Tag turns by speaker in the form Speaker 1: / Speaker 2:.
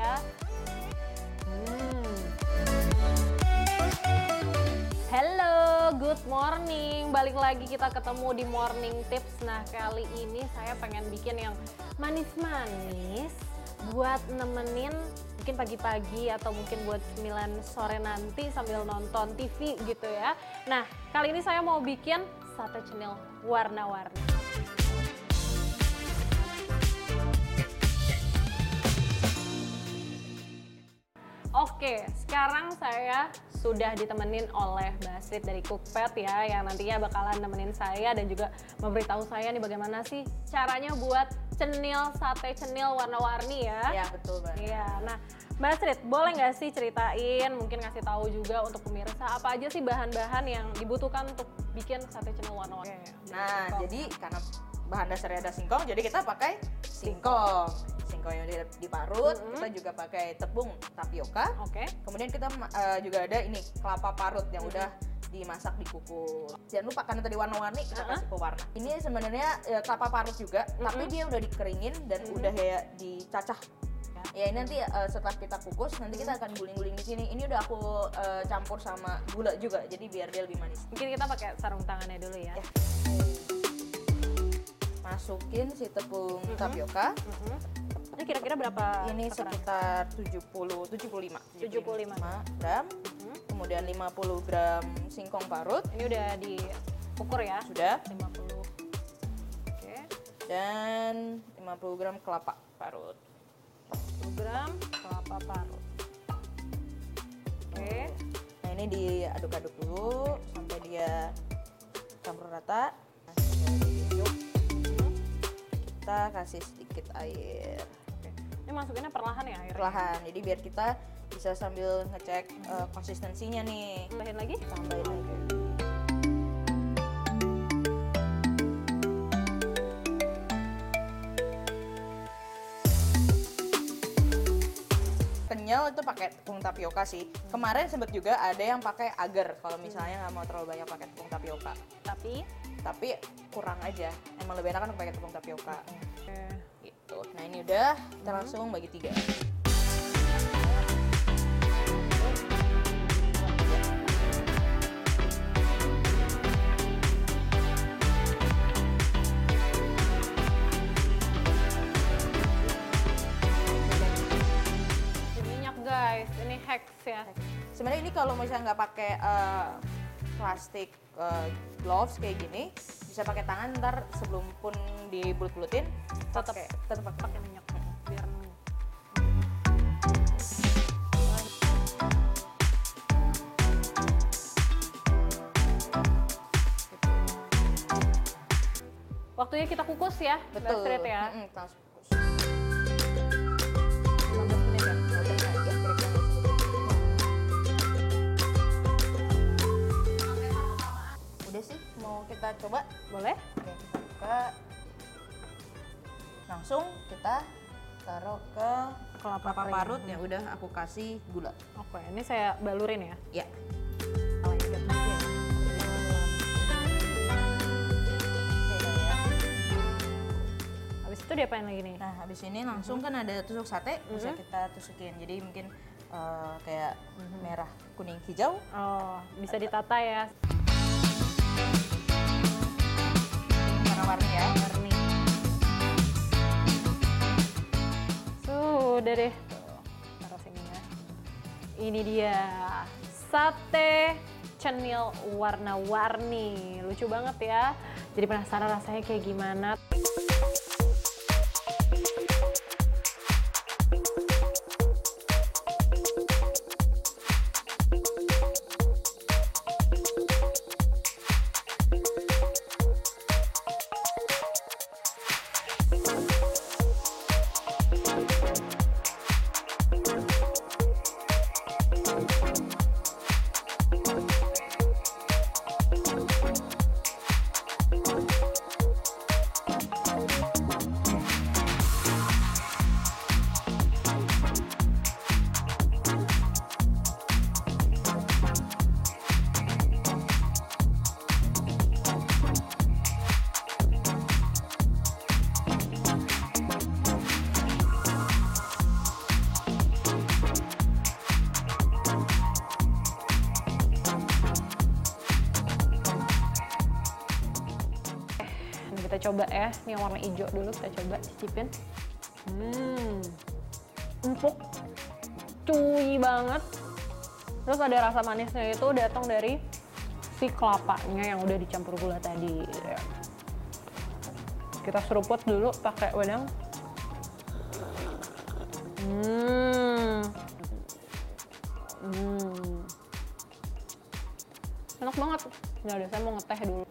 Speaker 1: ya. Hmm. Hello, good morning. Balik lagi kita ketemu di Morning Tips. Nah, kali ini saya pengen bikin yang manis-manis buat nemenin mungkin pagi-pagi atau mungkin buat 9 sore nanti sambil nonton TV gitu ya. Nah, kali ini saya mau bikin sate cenil warna-warni. Oke, sekarang saya sudah ditemenin oleh Basrit dari Cookpad ya, yang nantinya bakalan nemenin saya dan juga memberitahu saya nih bagaimana sih caranya buat cenil sate cenil warna-warni ya.
Speaker 2: Ya betul banget.
Speaker 1: Iya, nah Mbak Astrid, boleh nggak sih ceritain, mungkin ngasih tahu juga untuk pemirsa apa aja sih bahan-bahan yang dibutuhkan untuk bikin sate cenil warna-warni?
Speaker 2: Nah, jadi karena bahan dasarnya ada singkong, jadi kita pakai singkong. Singkong yang di- diparut,
Speaker 1: Mm-mm.
Speaker 2: kita juga pakai tepung tapioka.
Speaker 1: Oke,
Speaker 2: Kemudian kita uh, juga ada ini kelapa parut yang udah dimasak dikukus. Jangan lupa karena tadi warna-warni kita
Speaker 1: Uh-uh.
Speaker 2: kasih pewarna. Ini sebenarnya uh, kelapa parut juga, tapi dia udah dikeringin dan udah kayak dicacah. Ya ini nanti uh, setelah kita kukus nanti kita akan guling-guling di sini. Ini udah aku uh, campur sama gula juga, jadi biar dia lebih manis.
Speaker 1: mungkin kita pakai sarung tangannya dulu ya.
Speaker 2: Ya. Masukin si tepung
Speaker 1: Mhm.
Speaker 2: tapioka.
Speaker 1: Mhm. Ini kira-kira berapa?
Speaker 2: Ini
Speaker 1: takaran?
Speaker 2: sekitar 70 75
Speaker 1: 75.
Speaker 2: gram.
Speaker 1: Mhm.
Speaker 2: Kemudian 50 gram singkong parut
Speaker 1: Ini udah diukur ya?
Speaker 2: sudah
Speaker 1: 50. Oke.
Speaker 2: dan 50 gram kelapa parut.
Speaker 1: 10 gram kelapa parut. Oke.
Speaker 2: Nah, ini diaduk-aduk dulu sampai dia campur rata. Nah. Kita kasih sedikit air.
Speaker 1: Ini masukinnya perlahan ya airnya?
Speaker 2: perlahan. Jadi biar kita bisa sambil ngecek uh, konsistensinya nih.
Speaker 1: Tambahin lagi?
Speaker 2: tambahin lagi. Kenyal itu pakai tepung tapioka sih. Kemarin sempet juga ada yang pakai agar kalau misalnya nggak mau terlalu banyak pakai tepung tapioka.
Speaker 1: Tapi
Speaker 2: tapi kurang aja. Emang lebih enak kan pakai tepung tapioka.
Speaker 1: Oke.
Speaker 2: gitu. Nah ini udah kita langsung bagi tiga.
Speaker 1: Ini minyak guys, ini hacks ya.
Speaker 2: sebenarnya ini kalau misalnya nggak pakai eh, plastik eh, gloves kayak gini bisa pakai tangan ntar sebelum pun dibulut-bulutin pakai. tetap pakai
Speaker 1: minyak biar Waktunya kita kukus ya,
Speaker 2: betul.
Speaker 1: Ya.
Speaker 2: Mm-mm, kita kita coba
Speaker 1: Boleh?
Speaker 2: Oke, kita buka. Langsung kita taruh ke
Speaker 1: Kelapa
Speaker 2: kelapa parut yang udah aku kasih gula.
Speaker 1: Oke, ini saya balurin ya.
Speaker 2: Ya.
Speaker 1: Habis itu diapain lagi nih?
Speaker 2: Nah, habis ini langsung kan ada tusuk sate, bisa kita tusukin. Jadi mungkin eh, kayak merah, kuning, hijau.
Speaker 1: Oh, bisa ditata ya. Sudah deh. Taruh sini ya. Ini dia sate cenil warna-warni. Lucu banget ya. Jadi penasaran rasanya kayak gimana. Coba ya. Ini yang warna hijau dulu kita coba cicipin. Hmm, empuk, cuy banget. Terus ada rasa manisnya itu datang dari si kelapanya yang udah dicampur gula tadi. Kita seruput dulu pakai wedang. Hmm. Hmm. Enak banget. Ya udah saya mau ngeteh dulu.